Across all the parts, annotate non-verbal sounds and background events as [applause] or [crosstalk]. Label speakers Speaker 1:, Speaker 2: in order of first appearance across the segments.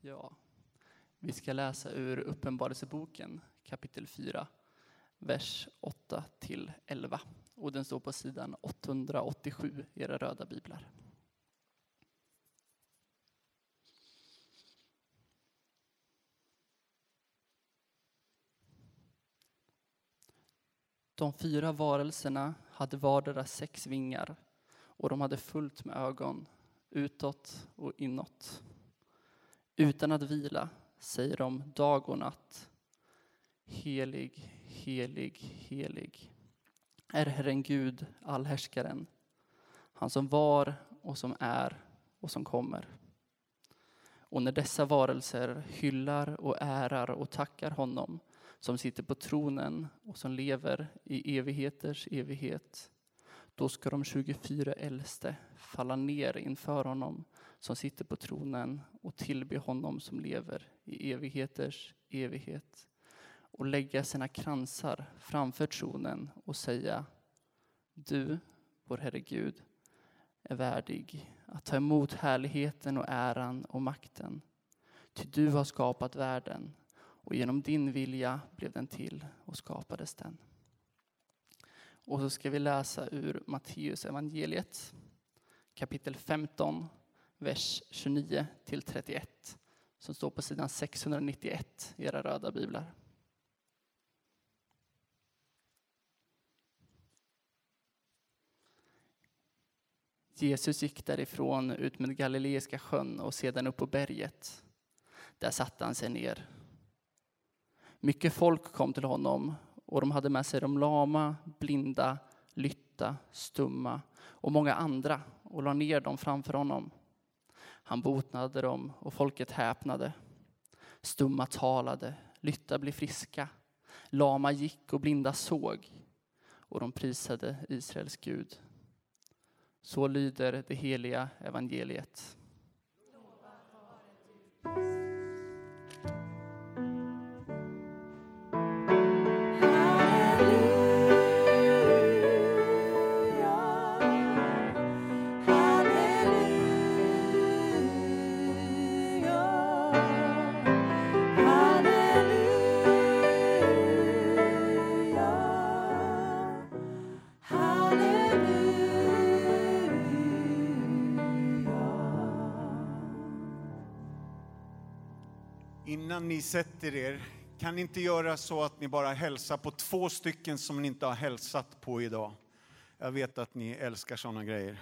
Speaker 1: Ja, vi ska läsa ur Uppenbarelseboken kapitel 4, vers 8 till 11. Och den står på sidan 887 i era röda biblar. De fyra varelserna hade vardera sex vingar och de hade fullt med ögon utåt och inåt. Utan att vila säger de dag och natt. Helig, helig, helig är Herren Gud, allhärskaren. Han som var och som är och som kommer. Och när dessa varelser hyllar och ärar och tackar honom som sitter på tronen och som lever i evigheters evighet, då ska de 24 äldste falla ner inför honom som sitter på tronen och tillbe honom som lever i evigheters evighet och lägga sina kransar framför tronen och säga Du, vår Herre Gud, är värdig att ta emot härligheten och äran och makten. Ty du har skapat världen och genom din vilja blev den till och skapades den. Och så ska vi läsa ur Matteus evangeliet kapitel 15, vers 29 till 31 som står på sidan 691 i era röda biblar. Jesus gick därifrån ut med Galileiska sjön och sedan upp på berget. Där satte han sig ner. Mycket folk kom till honom och de hade med sig de lama, blinda, lytta, stumma och många andra och la ner dem framför honom. Han botnade dem och folket häpnade. Stumma talade, lytta blev friska, lama gick och blinda såg och de prisade Israels Gud. Så lyder det heliga evangeliet.
Speaker 2: Innan ni sätter er, kan ni inte göra så att ni bara hälsar på två stycken som ni inte har hälsat på idag? Jag vet att ni älskar sådana grejer.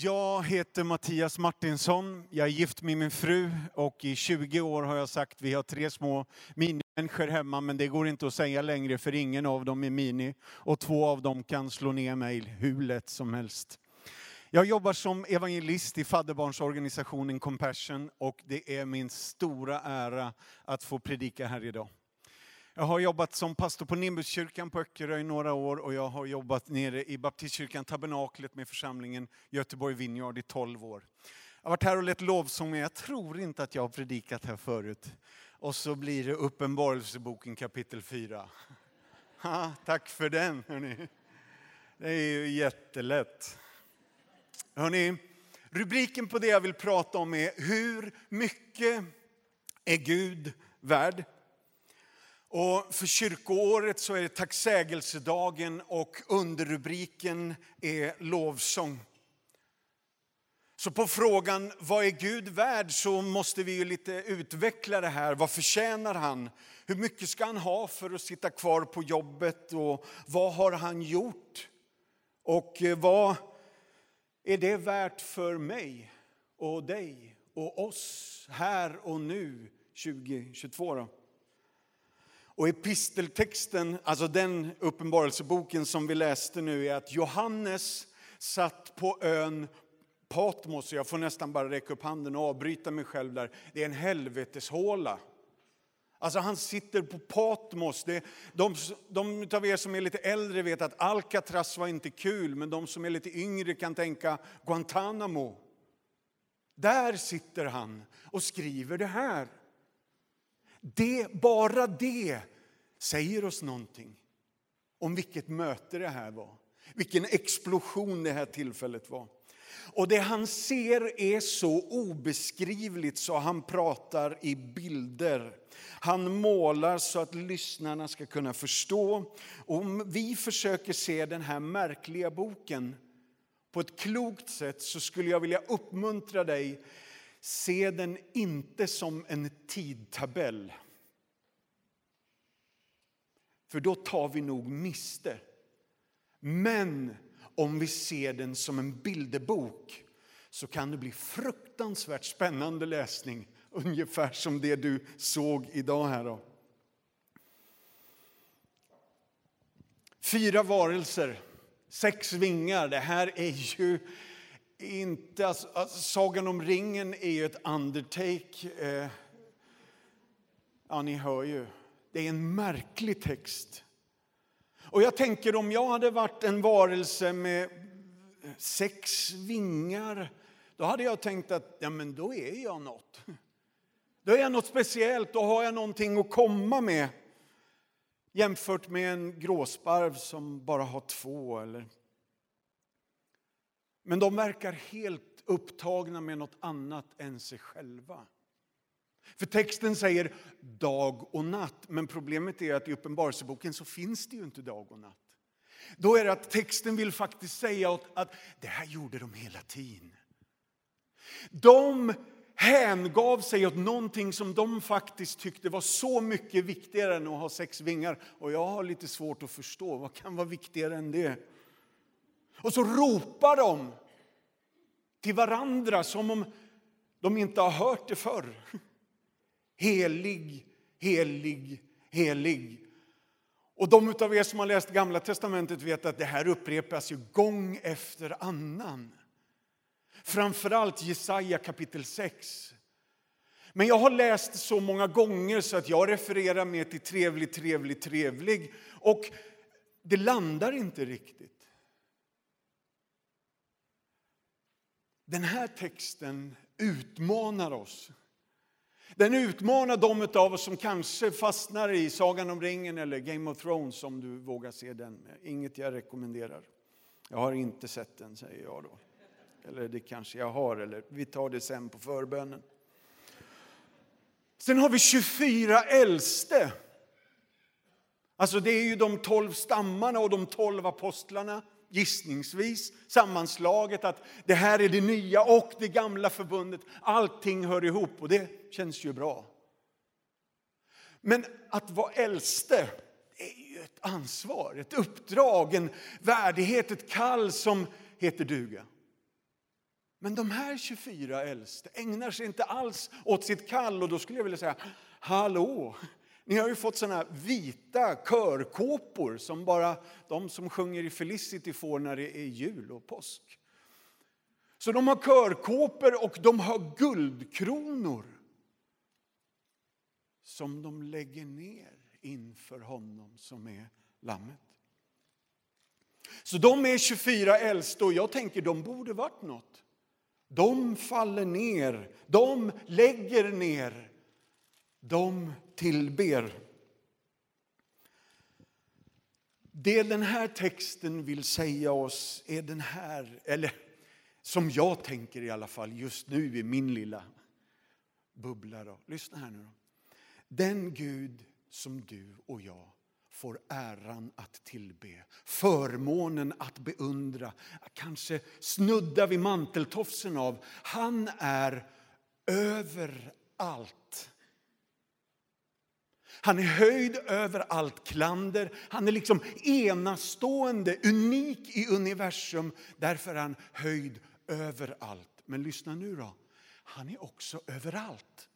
Speaker 2: Jag heter Mattias Martinsson. Jag är gift med min fru och i 20 år har jag sagt vi har tre små minimänniskor hemma men det går inte att säga längre för ingen av dem är mini och två av dem kan slå ner mig hur lätt som helst. Jag jobbar som evangelist i fadderbarnsorganisationen Compassion och det är min stora ära att få predika här idag. Jag har jobbat som pastor på Nimbuskyrkan på Öckerö i några år och jag har jobbat nere i baptistkyrkan Tabernaklet med församlingen Göteborg Vineyard i 12 år. Jag har varit här och lett lovsång men jag tror inte att jag har predikat här förut. Och så blir det Uppenbarelseboken kapitel 4. [laughs] Ha, tack för den hörni. Det är ju jättelätt. Hörni, rubriken på det jag vill prata om är Hur mycket är Gud värd? Och för kyrkoåret så är det tacksägelsedagen och underrubriken är lovsång. Så på frågan vad är Gud värd så måste vi ju lite utveckla det här. Vad förtjänar han? Hur mycket ska han ha för att sitta kvar på jobbet? Och vad har han gjort? Och eh, vad är det värt för mig och dig och oss här och nu 2022? Då? Och episteltexten, alltså den uppenbarelseboken som vi läste nu, är att Johannes satt på ön Patmos, jag får nästan bara räcka upp handen och avbryta mig själv där. Det är en helveteshåla. Alltså han sitter på Patmos. Det, de, de av er som är lite äldre vet att Alcatraz var inte kul, men de som är lite yngre kan tänka Guantanamo. Där sitter han och skriver det här. Det, bara det säger oss någonting om vilket möte det här var. Vilken explosion det här tillfället var. Och det han ser är så obeskrivligt så han pratar i bilder. Han målar så att lyssnarna ska kunna förstå. Om vi försöker se den här märkliga boken på ett klokt sätt så skulle jag vilja uppmuntra dig, se den inte som en tidtabell. För då tar vi nog miste. Men om vi ser den som en bilderbok så kan det bli fruktansvärt spännande läsning. Ungefär som det du såg idag här. Då. Fyra varelser, sex vingar. Det här är ju inte... Alltså, alltså, Sagan om ringen är ju ett undertake. Eh, ja, ni hör ju. Det är en märklig text. Och jag tänker om jag hade varit en varelse med sex vingar, då hade jag tänkt att ja, men då är jag något. Då är jag något speciellt, då har jag någonting att komma med. Jämfört med en gråsparv som bara har två. Eller... Men de verkar helt upptagna med något annat än sig själva. För texten säger dag och natt, men problemet är att i Uppenbarelseboken så finns det ju inte dag och natt. Då är det att texten vill faktiskt säga att det här gjorde de hela tiden. De hängav sig åt någonting som de faktiskt tyckte var så mycket viktigare än att ha sex vingar. Och jag har lite svårt att förstå, vad kan vara viktigare än det? Och så ropar de till varandra som om de inte har hört det förr. Helig, helig, helig. Och de av er som har läst Gamla testamentet vet att det här upprepas ju gång efter annan. Framförallt Jesaja kapitel 6. Men jag har läst så många gånger så att jag refererar mer till trevlig, trevlig, trevlig. Och det landar inte riktigt. Den här texten utmanar oss den utmanar de av oss som kanske fastnar i Sagan om ringen eller Game of Thrones om du vågar se den. Inget jag rekommenderar. Jag har inte sett den, säger jag då. Eller det kanske jag har, eller vi tar det sen på förbönen. Sen har vi 24 äldste. Alltså det är ju de tolv stammarna och de tolv apostlarna gissningsvis sammanslaget att det här är det nya och det gamla förbundet. Allting hör ihop och det känns ju bra. Men att vara äldste är ju ett ansvar, ett uppdrag, en värdighet, ett kall som heter duga. Men de här 24 äldste ägnar sig inte alls åt sitt kall och då skulle jag vilja säga, hallå, ni har ju fått såna vita körkåpor som bara de som sjunger i Felicity får när det är jul och påsk. Så de har körkåpor och de har guldkronor som de lägger ner inför honom som är lammet. Så de är 24 äldste och jag tänker de borde varit något. De faller ner, de lägger ner, de tillber. Det den här texten vill säga oss är den här, eller som jag tänker i alla fall just nu i min lilla bubbla. Då. Lyssna här nu. Då. Den Gud som du och jag får äran att tillbe, förmånen att beundra, kanske snudda vid manteltofsen av. Han är överallt. Han är höjd över allt klander. Han är liksom enastående, unik i universum. Därför är han höjd över allt. Men lyssna nu då. Han är också överallt.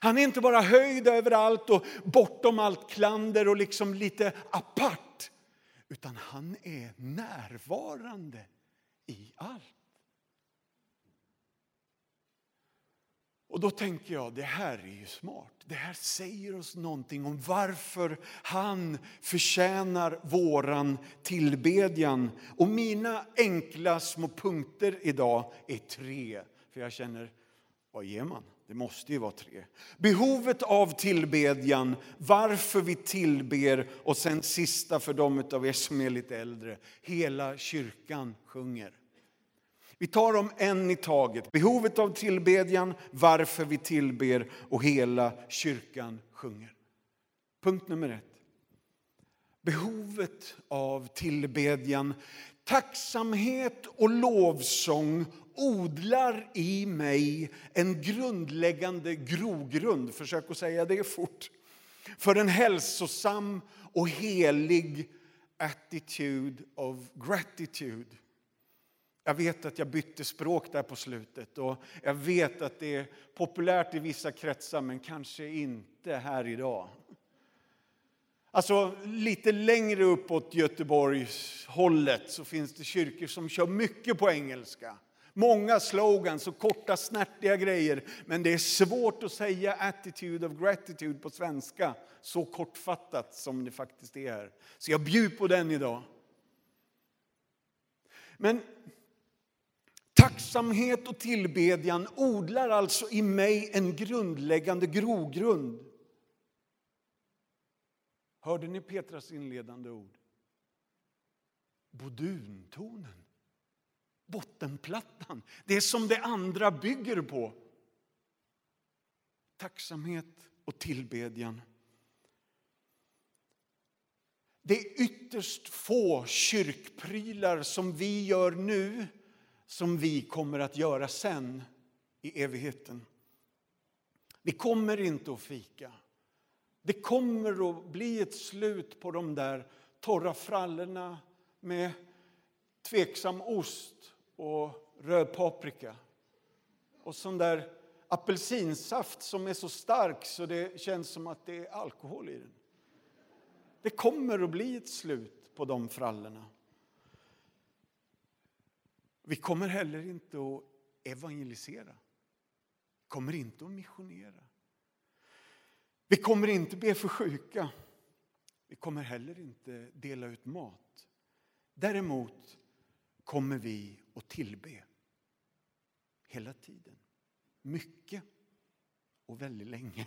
Speaker 2: Han är inte bara höjd över allt och bortom allt klander och liksom lite apart. Utan han är närvarande i allt. Och då tänker jag, det här är ju smart. Det här säger oss någonting om varför han förtjänar våran tillbedjan. Och mina enkla små punkter idag är tre. För jag känner, vad ger man? Det måste ju vara tre. Behovet av tillbedjan, varför vi tillber och sen sista för de av er som är lite äldre. Hela kyrkan sjunger. Vi tar dem en i taget. Behovet av tillbedjan, varför vi tillber och hela kyrkan sjunger. Punkt nummer ett. Behovet av tillbedjan. Tacksamhet och lovsång odlar i mig en grundläggande grogrund, försök att säga det fort, för en hälsosam och helig attitude of gratitude. Jag vet att jag bytte språk där på slutet och jag vet att det är populärt i vissa kretsar men kanske inte här idag. Alltså lite längre uppåt Göteborgs hållet så finns det kyrkor som kör mycket på engelska. Många slogans och korta snärtiga grejer. Men det är svårt att säga attitude of gratitude på svenska så kortfattat som det faktiskt är här. Så jag bjuder på den idag. Men tacksamhet och tillbedjan odlar alltså i mig en grundläggande grogrund. Hörde ni Petras inledande ord? Boduntonen bottenplattan. Det som det andra bygger på. Tacksamhet och tillbedjan. Det är ytterst få kyrkprylar som vi gör nu som vi kommer att göra sen i evigheten. Vi kommer inte att fika. Det kommer att bli ett slut på de där torra frallorna med tveksam ost och röd paprika. Och sån där apelsinsaft som är så stark så det känns som att det är alkohol i den. Det kommer att bli ett slut på de frallorna. Vi kommer heller inte att evangelisera. Vi kommer inte att missionera. Vi kommer inte be för sjuka. Vi kommer heller inte dela ut mat. Däremot kommer vi att tillbe. Hela tiden. Mycket och väldigt länge.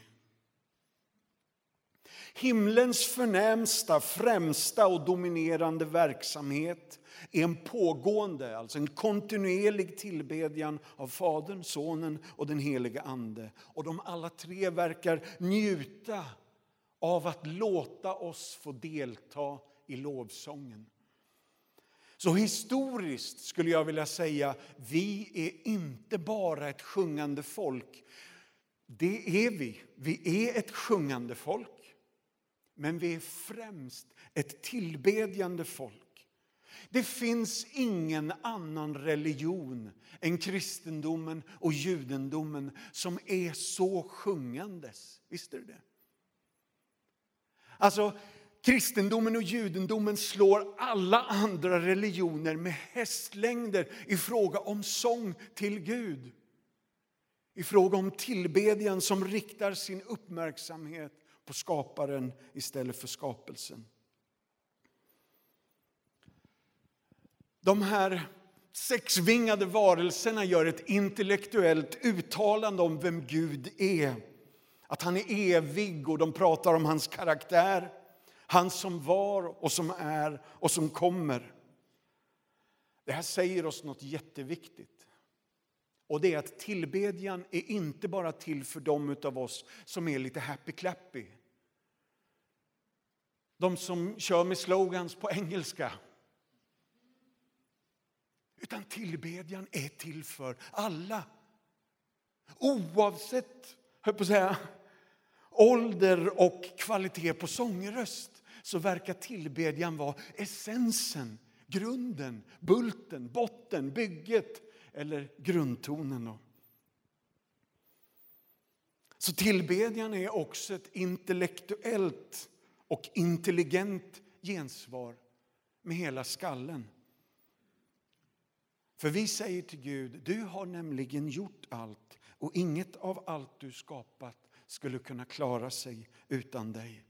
Speaker 2: Himlens förnämsta, främsta och dominerande verksamhet är en pågående, alltså en kontinuerlig tillbedjan av Fadern, Sonen och den helige Ande. Och de alla tre verkar njuta av att låta oss få delta i lovsången. Så historiskt skulle jag vilja säga, vi är inte bara ett sjungande folk. Det är vi. Vi är ett sjungande folk. Men vi är främst ett tillbedjande folk. Det finns ingen annan religion än kristendomen och judendomen som är så sjungandes. Visste du det? Alltså, kristendomen och judendomen slår alla andra religioner med hästlängder i fråga om sång till Gud. I fråga om tillbedjan som riktar sin uppmärksamhet på skaparen istället för skapelsen. De här sexvingade varelserna gör ett intellektuellt uttalande om vem Gud är. Att han är evig och de pratar om hans karaktär. Han som var och som är och som kommer. Det här säger oss något jätteviktigt. Och det är att tillbedjan är inte bara till för dem av oss som är lite happy-clappy. De som kör med slogans på engelska. Utan tillbedjan är till för alla. Oavsett, höll på att säga, ålder och kvalitet på sångröst så verkar tillbedjan vara essensen, grunden, bulten, botten, bygget eller grundtonen. Så tillbedjan är också ett intellektuellt och intelligent gensvar med hela skallen. För vi säger till Gud, du har nämligen gjort allt och inget av allt du skapat skulle kunna klara sig utan dig.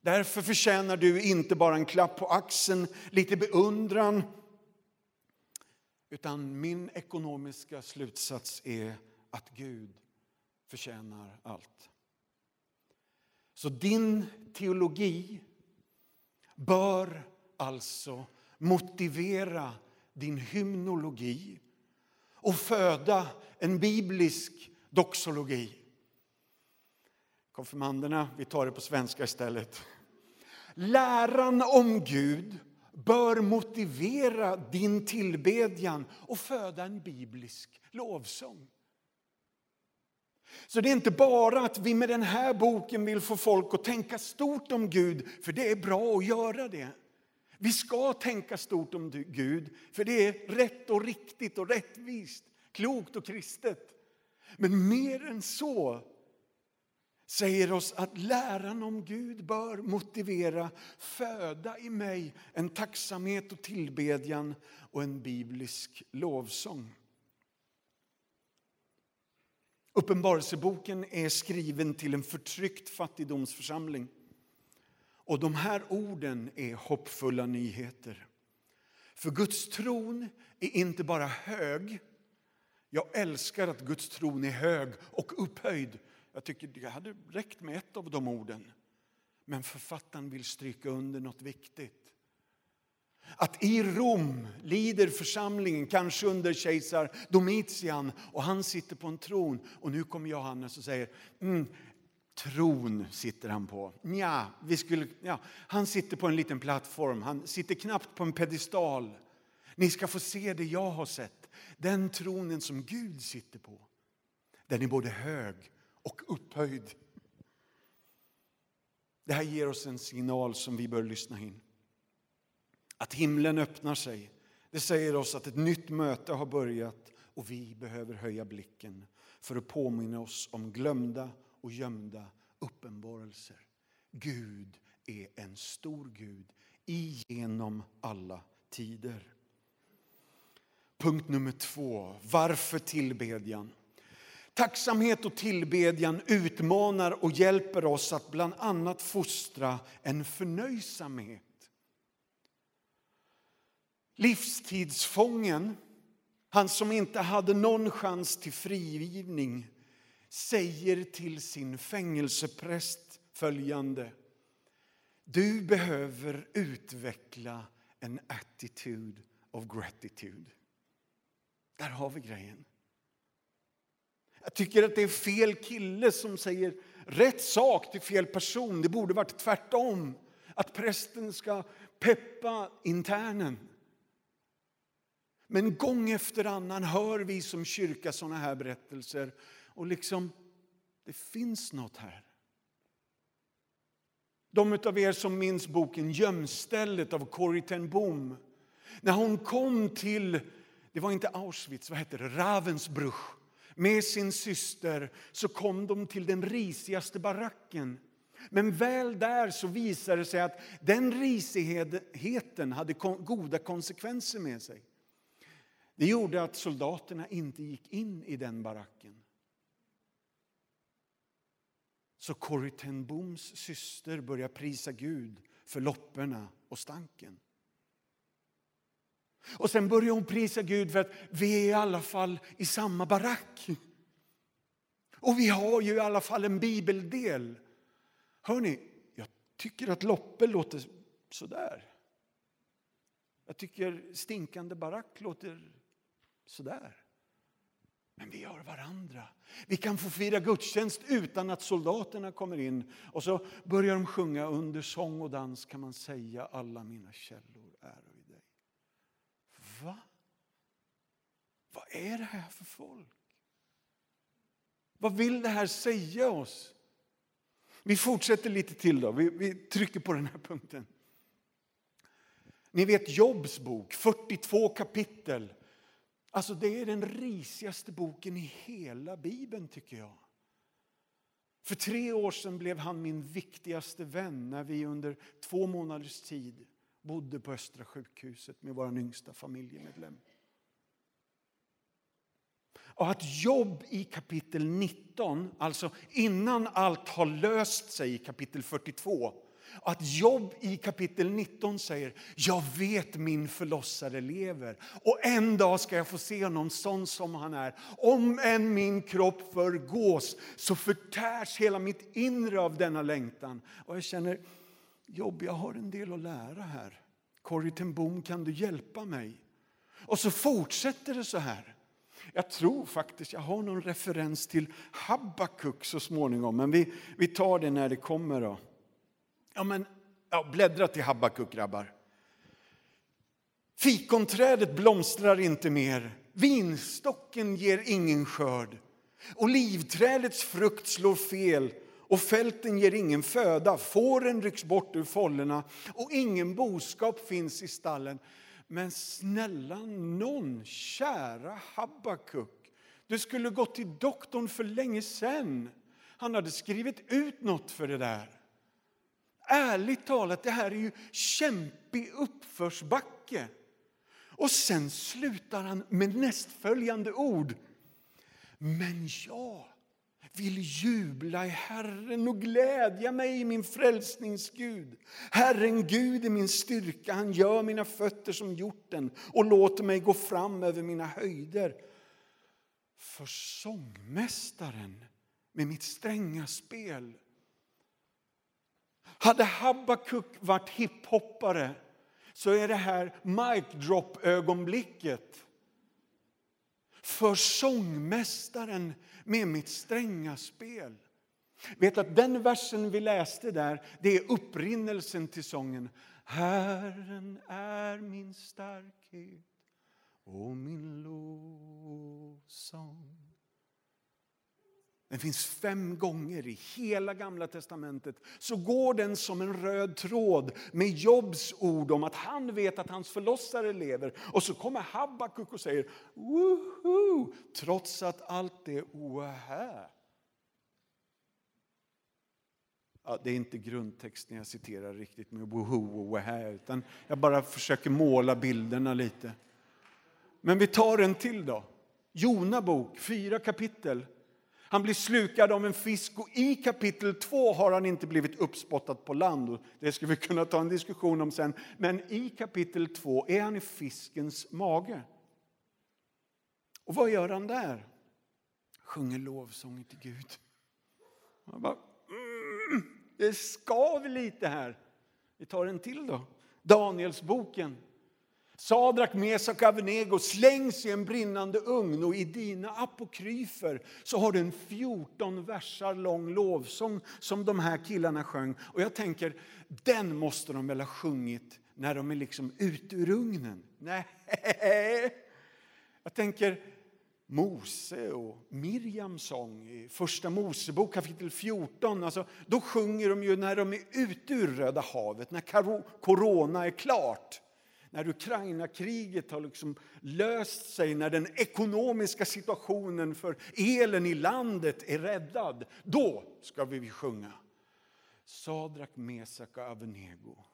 Speaker 2: Därför förtjänar du inte bara en klapp på axeln, lite beundran, utan min ekonomiska slutsats är att Gud förtjänar allt. Så din teologi bör alltså motivera din hymnologi och föda en biblisk doxologi. Konfirmanderna, vi tar det på svenska istället. Läran om Gud bör motivera din tillbedjan och föda en biblisk lovsång. Så det är inte bara att vi med den här boken vill få folk att tänka stort om Gud, för det är bra att göra det. Vi ska tänka stort om Gud, för det är rätt och riktigt och rättvist, klokt och kristet. Men mer än så säger oss att läran om Gud bör motivera, föda i mig en tacksamhet och tillbedjan och en biblisk lovsång. Uppenbarelseboken är skriven till en förtryckt fattigdomsförsamling. Och de här orden är hoppfulla nyheter. För Guds tron är inte bara hög. Jag älskar att Guds tron är hög och upphöjd. Jag tycker det hade räckt med ett av de orden. Men författaren vill stryka under något viktigt. Att i Rom lider församlingen, kanske under kejsar Domitian, och han sitter på en tron. Och nu kommer Johannes och säger, mm, tron sitter han på. Nja, vi skulle, ja, han sitter på en liten plattform, han sitter knappt på en pedestal. Ni ska få se det jag har sett. Den tronen som Gud sitter på, den är både hög och upphöjd. Det här ger oss en signal som vi bör lyssna in. Att himlen öppnar sig, det säger oss att ett nytt möte har börjat och vi behöver höja blicken för att påminna oss om glömda och gömda uppenbarelser. Gud är en stor Gud igenom alla tider. Punkt nummer två. Varför tillbedjan? Tacksamhet och tillbedjan utmanar och hjälper oss att bland annat fostra en förnöjsamhet. Livstidsfången, han som inte hade någon chans till frigivning säger till sin fängelsepräst följande. Du behöver utveckla en attitude of gratitude. Där har vi grejen. Jag tycker att det är fel kille som säger rätt sak till fel person. Det borde varit tvärtom. Att prästen ska peppa internen. Men gång efter annan hör vi som kyrka sådana här berättelser och liksom, det finns något här. De av er som minns boken Gömstället av Corrie ten Boom. När hon kom till, det var inte Auschwitz, vad hette det, Ravensbrück med sin syster så kom de till den risigaste baracken. Men väl där så visade det sig att den risigheten hade goda konsekvenser med sig. Det gjorde att soldaterna inte gick in i den baracken. Så Corrie ten syster började prisa Gud för lopporna och stanken. Och sen började hon prisa Gud för att vi är i alla fall i samma barack. Och vi har ju i alla fall en bibeldel. Hörni, jag tycker att loppe låter sådär. Jag tycker stinkande barack låter sådär. Men vi har varandra. Vi kan få fira gudstjänst utan att soldaterna kommer in. Och så börjar de sjunga under sång och dans kan man säga alla mina källor är i dig. Va? Vad är det här för folk? Vad vill det här säga oss? Vi fortsätter lite till då. Vi, vi trycker på den här punkten. Ni vet Jobs bok, 42 kapitel. Alltså det är den risigaste boken i hela Bibeln tycker jag. För tre år sedan blev han min viktigaste vän när vi under två månaders tid bodde på Östra sjukhuset med vår yngsta familjemedlem. Och att Jobb i kapitel 19, alltså innan allt har löst sig i kapitel 42, att Jobb i kapitel 19 säger, jag vet min förlossare lever och en dag ska jag få se honom sån som han är. Om än min kropp förgås så förtärs hela mitt inre av denna längtan. Och jag känner, Jobb, jag har en del att lära här. Corrie ten Boom, kan du hjälpa mig? Och så fortsätter det så här. Jag tror faktiskt jag har någon referens till Habakuk så småningom, men vi, vi tar det när det kommer. Då. Ja, men, ja, bläddra till Habakuk, grabbar. Fikonträdet blomstrar inte mer, vinstocken ger ingen skörd. Olivträdets frukt slår fel och fälten ger ingen föda. Fåren rycks bort ur follorna och ingen boskap finns i stallen. Men snälla någon, kära Habakuk, du skulle gått till doktorn för länge sen. Han hade skrivit ut något för det där. Ärligt talat, det här är ju kämpig uppförsbacke. Och sen slutar han med nästföljande ord. Men jag vill jubla i Herren och glädja mig i min frälsningsgud. Herren Gud är min styrka, han gör mina fötter som hjorten och låter mig gå fram över mina höjder. För sångmästaren med mitt stränga spel hade Habakuk varit hiphoppare så är det här mic drop-ögonblicket för sångmästaren med mitt stränga spel. Vet att den versen vi läste där, det är upprinnelsen till sången. Herren är min starkhet och min lovsång. Den finns fem gånger i hela Gamla testamentet. Så går den som en röd tråd med Jobs ord om att han vet att hans förlossare lever. Och så kommer Habakuk och säger woho, trots att allt är oahä. Ja, det är inte grundtexten jag citerar riktigt med woho och oahä, utan jag bara försöker måla bilderna lite. Men vi tar en till då. Jona bok, fyra kapitel. Han blir slukad av en fisk och i kapitel 2 har han inte blivit uppspottad på land. Det ska vi kunna ta en diskussion om sen. Men i kapitel 2 är han i fiskens mage. Och vad gör han där? Sjunger lovsånger till Gud. Han bara, mm, det skaver lite här. Vi tar en till då. Danielsboken. Sadrak, Mesak och Avenego slängs i en brinnande ugn och i dina apokryfer så har du en 14 versar lång lovsång som de här killarna sjöng. Och jag tänker, den måste de väl ha sjungit när de är liksom ute ur ugnen? Nej, jag tänker Mose och Mirjams sång i Första Mosebok kapitel 14. Alltså, då sjunger de ju när de är ute ur Röda havet, när corona är klart när Ukraina-kriget har liksom löst sig, när den ekonomiska situationen för elen i landet är räddad, då ska vi sjunga. Sadrak, Mesak och Avenego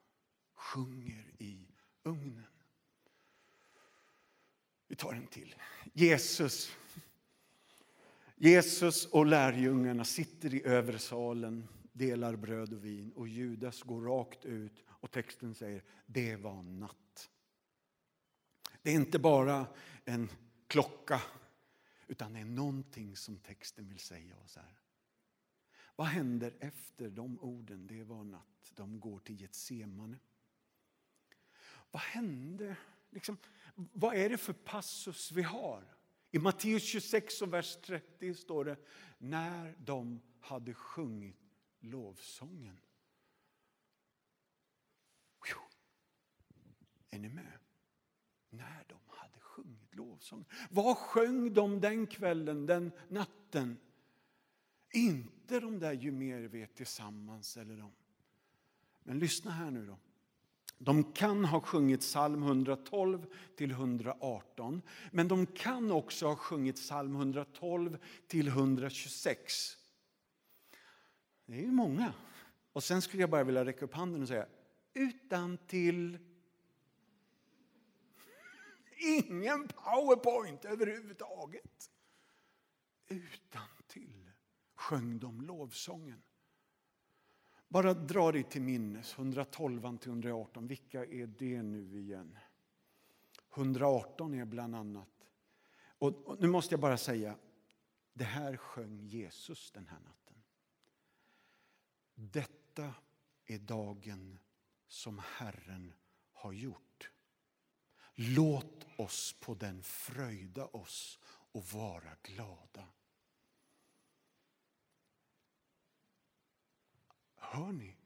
Speaker 2: sjunger i ugnen. Vi tar en till. Jesus. Jesus och lärjungarna sitter i översalen, delar bröd och vin och Judas går rakt ut och texten säger det var natt. Det är inte bara en klocka utan det är någonting som texten vill säga oss här. Vad händer efter de orden? Det var natt. De går till Getsemane. Vad hände? Liksom, vad är det för passus vi har? I Matteus 26 och vers 30 står det när de hade sjungit lovsången. Är ni med? När de hade sjungit lovsång. Vad sjöng de den kvällen, den natten? Inte de där ju mer vet tillsammans eller de. Men lyssna här nu då. De kan ha sjungit psalm 112 till 118, men de kan också ha sjungit psalm 112 till 126. Det är ju många. Och sen skulle jag bara vilja räcka upp handen och säga utan till Ingen powerpoint överhuvudtaget. utan till sjöng de lovsången. Bara dra dig till minnes, 112 till 118, vilka är det nu igen? 118 är bland annat, och nu måste jag bara säga, det här sjöng Jesus den här natten. Detta är dagen som Herren har gjort. Låt oss på den fröjda oss och vara glada. Hör ni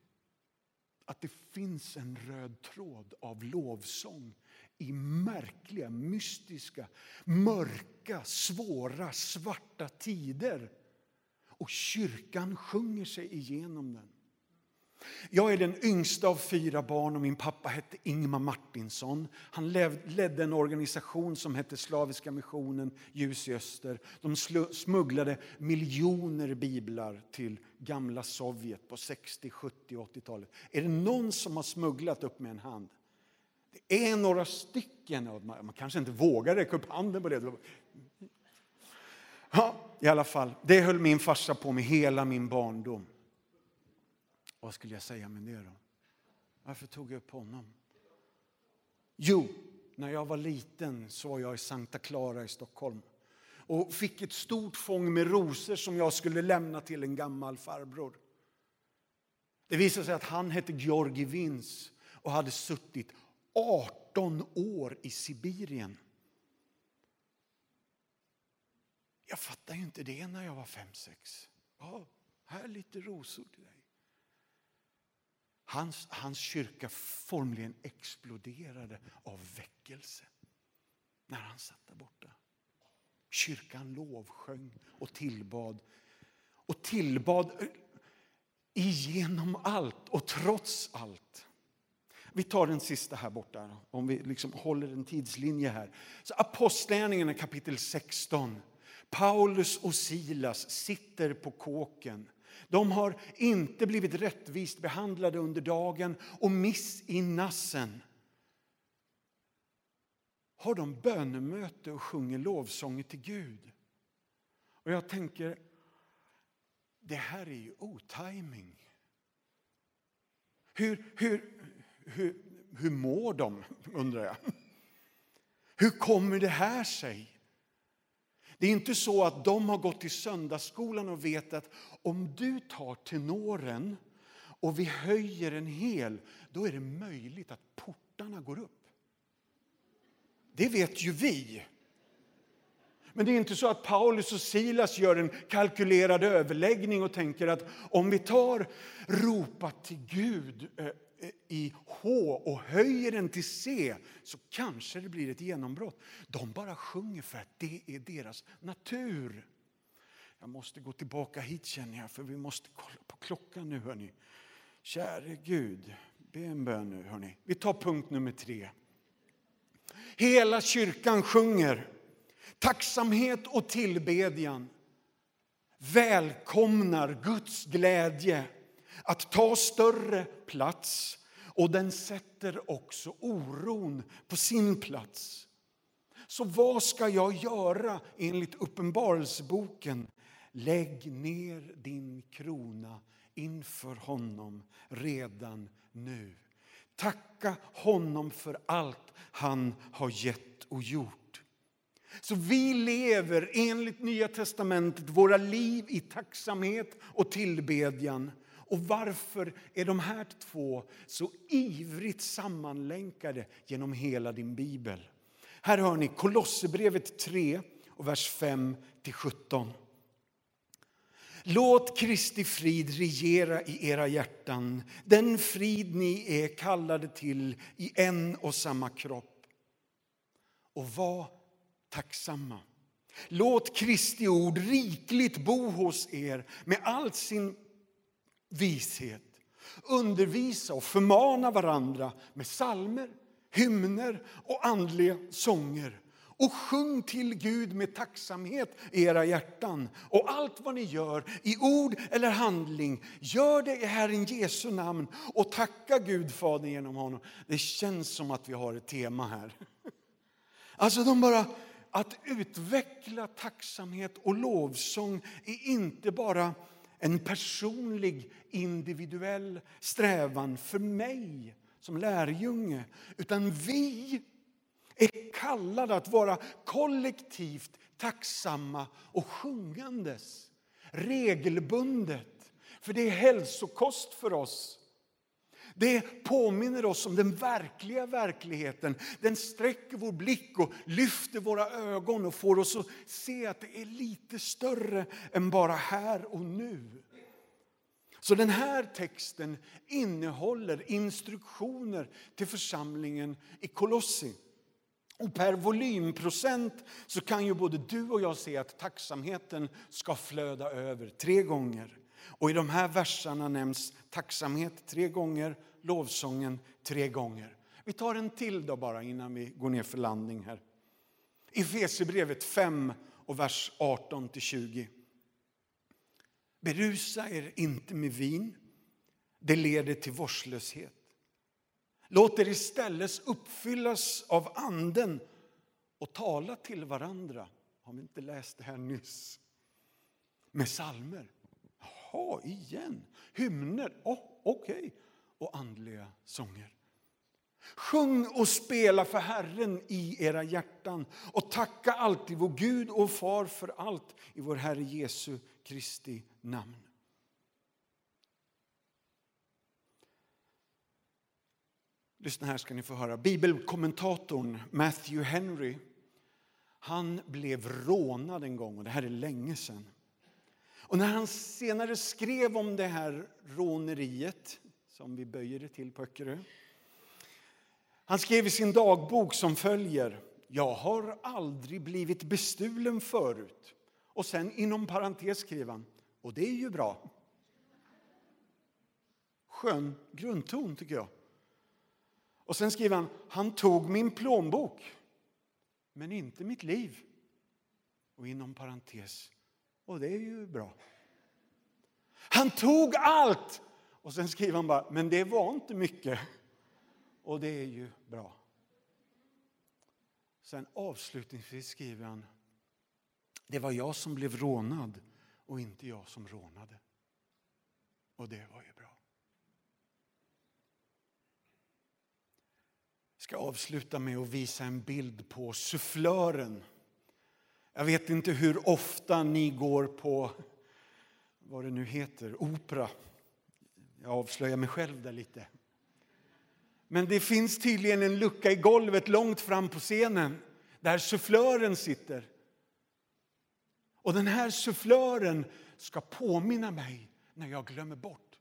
Speaker 2: att det finns en röd tråd av lovsång i märkliga, mystiska, mörka, svåra, svarta tider. Och kyrkan sjunger sig igenom den. Jag är den yngsta av fyra barn och min pappa hette Ingmar Martinsson. Han ledde en organisation som hette Slaviska missionen Ljus i öster. De smugglade miljoner biblar till gamla Sovjet på 60, 70 och 80-talet. Är det någon som har smugglat upp med en hand? Det är några stycken. Man kanske inte vågar räcka upp handen på det. Ja, i alla fall. Det höll min farsa på med hela min barndom. Vad skulle jag säga med det då? Varför tog jag upp honom? Jo, när jag var liten så var jag i Santa Clara i Stockholm och fick ett stort fång med rosor som jag skulle lämna till en gammal farbror. Det visade sig att han hette Georgi Vins och hade suttit 18 år i Sibirien. Jag fattade inte det när jag var fem sex. Ja, här är lite rosor till dig. Hans, hans kyrka formligen exploderade av väckelse när han satt där borta. Kyrkan lovsjöng och tillbad. Och tillbad igenom allt och trots allt. Vi tar den sista här borta, om vi liksom håller en tidslinje här. Så Apostlagärningarna kapitel 16. Paulus och Silas sitter på kåken de har inte blivit rättvist behandlade under dagen och miss i nassen har de bönemöte och sjunger lovsånger till Gud. Och jag tänker, det här är ju otajming. Hur, hur, hur, hur mår de, undrar jag? Hur kommer det här sig? Det är inte så att de har gått till söndagsskolan och vet att om du tar tenoren och vi höjer en hel, då är det möjligt att portarna går upp. Det vet ju vi. Men det är inte så att Paulus och Silas gör en kalkylerad överläggning och tänker att om vi tar ropa till Gud eh, i H och höjer den till C så kanske det blir ett genombrott. De bara sjunger för att det är deras natur. Jag måste gå tillbaka hit känner jag för vi måste kolla på klockan nu hörni. Käre Gud, be en bön nu hörni. Vi tar punkt nummer tre. Hela kyrkan sjunger tacksamhet och tillbedjan välkomnar Guds glädje att ta större plats och den sätter också oron på sin plats. Så vad ska jag göra enligt Uppenbarelseboken? Lägg ner din krona inför honom redan nu. Tacka honom för allt han har gett och gjort. Så vi lever enligt Nya testamentet våra liv i tacksamhet och tillbedjan. Och varför är de här två så ivrigt sammanlänkade genom hela din bibel? Här hör ni Kolosserbrevet 3, och vers 5-17. Låt Kristi frid regera i era hjärtan, den frid ni är kallade till i en och samma kropp. Och var tacksamma. Låt Kristi ord rikligt bo hos er med all sin vishet. Undervisa och förmana varandra med salmer, hymner och andliga sånger. Och sjung till Gud med tacksamhet i era hjärtan. Och allt vad ni gör, i ord eller handling, gör det i Herren Jesu namn och tacka Gud Fadern genom honom. Det känns som att vi har ett tema här. [laughs] Alltså de bara att utveckla tacksamhet och lovsång är inte bara en personlig, individuell strävan för mig som lärjunge, utan vi är kallade att vara kollektivt tacksamma och sjungandes regelbundet. För det är hälsokost för oss. Det påminner oss om den verkliga verkligheten. Den sträcker vår blick och lyfter våra ögon och får oss att se att det är lite större än bara här och nu. Så den här texten innehåller instruktioner till församlingen i Kolossi. Och per volymprocent så kan ju både du och jag se att tacksamheten ska flöda över tre gånger. Och i de här verserna nämns tacksamhet tre gånger, lovsången tre gånger. Vi tar en till då bara innan vi går ner för landning här. I Efesierbrevet 5 och vers 18 till 20. Berusa er inte med vin, det leder till vårdslöshet. Låt er istället uppfyllas av anden och tala till varandra. Har vi inte läst det här nyss? Med salmer. Jaha, igen. Hymner. Oh, Okej. Okay. Och andliga sånger. Sjung och spela för Herren i era hjärtan och tacka alltid vår Gud och Far för allt i vår Herre Jesu Kristi namn. Lyssna här ska ni få höra. Bibelkommentatorn Matthew Henry han blev rånad en gång, och det här är länge sedan. Och när han senare skrev om det här råneriet, som vi böjer det till på Öckerö. Han skrev i sin dagbok som följer. Jag har aldrig blivit bestulen förut. Och sen inom parentes skrev han, och det är ju bra. Skön grundton tycker jag. Och sen skriver han, han tog min plånbok, men inte mitt liv. Och inom parentes, och det är ju bra. Han tog allt! Och sen skriver han bara, men det var inte mycket. Och det är ju bra. Sen avslutningsvis skriver han, det var jag som blev rånad och inte jag som rånade. Och det var ju bra. Jag ska avsluta med att visa en bild på sufflören. Jag vet inte hur ofta ni går på, vad det nu heter, opera. Jag avslöjar mig själv där lite. Men det finns tydligen en lucka i golvet långt fram på scenen där sufflören sitter. Och den här sufflören ska påminna mig när jag glömmer bort.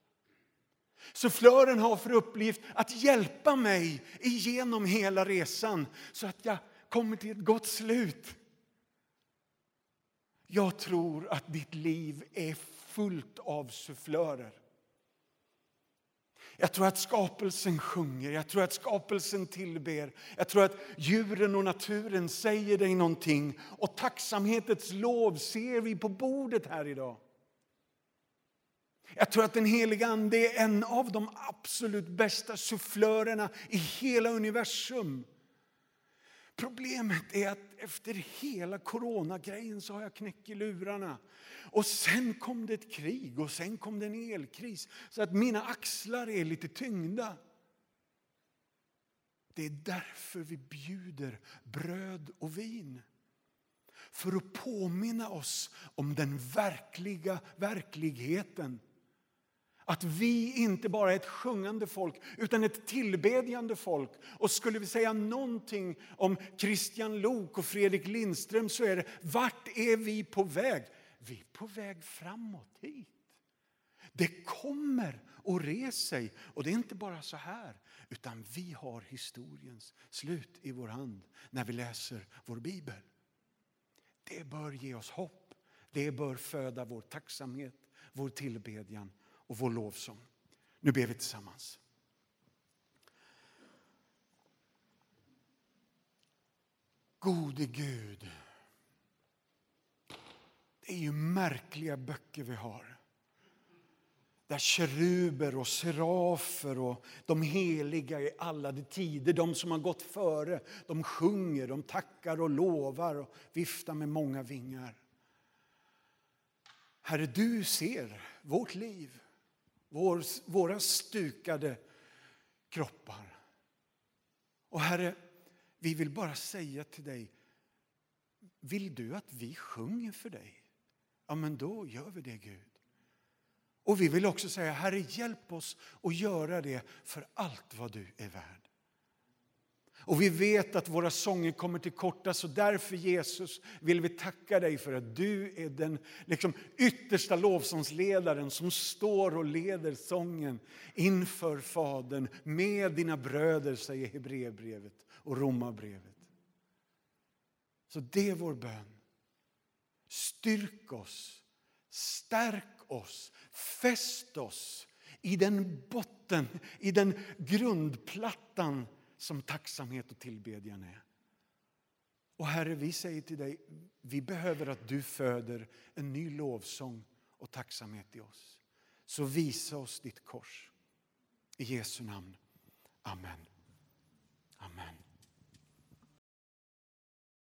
Speaker 2: Sufflören har för uppgift att hjälpa mig igenom hela resan så att jag kommer till ett gott slut. Jag tror att ditt liv är fullt av sufflörer. Jag tror att skapelsen sjunger, jag tror att skapelsen tillber. Jag tror att djuren och naturen säger dig någonting. Och tacksamhetens lov ser vi på bordet här idag. Jag tror att den heliga Ande är en av de absolut bästa sufflörerna i hela universum. Problemet är att efter hela coronagrejen så har jag knäck i lurarna. Och sen kom det ett krig och sen kom det en elkris. Så att mina axlar är lite tyngda. Det är därför vi bjuder bröd och vin. För att påminna oss om den verkliga verkligheten. Att vi inte bara är ett sjungande folk, utan ett tillbedjande folk. Och skulle vi säga någonting om Christian Lok och Fredrik Lindström så är det, vart är vi på väg? Vi är på väg framåt hit. Det kommer och res sig. Och det är inte bara så här, utan vi har historiens slut i vår hand när vi läser vår bibel. Det bör ge oss hopp. Det bör föda vår tacksamhet, vår tillbedjan och vår lovsång. Nu ber vi tillsammans. Gode Gud. Det är ju märkliga böcker vi har. Där keruber och serafer och de heliga i alla de tider, de som har gått före, de sjunger, de tackar och lovar och viftar med många vingar. Herre, du ser vårt liv, vår, våra stukade kroppar. Och Herre, vi vill bara säga till dig, vill du att vi sjunger för dig? Ja, men då gör vi det Gud. Och vi vill också säga, Herre hjälp oss att göra det för allt vad du är värd. Och vi vet att våra sånger kommer till korta, så därför Jesus vill vi tacka dig för att du är den liksom, yttersta lovsångsledaren som står och leder sången inför Fadern med dina bröder, säger Hebreerbrevet och Romarbrevet. Så det är vår bön. Styrk oss, stärk oss, fäst oss i den botten, i den grundplattan som tacksamhet och tillbedjan är. Och Herre, vi säger till dig, vi behöver att du föder en ny lovsång och tacksamhet i oss. Så visa oss ditt kors. I Jesu namn. Amen.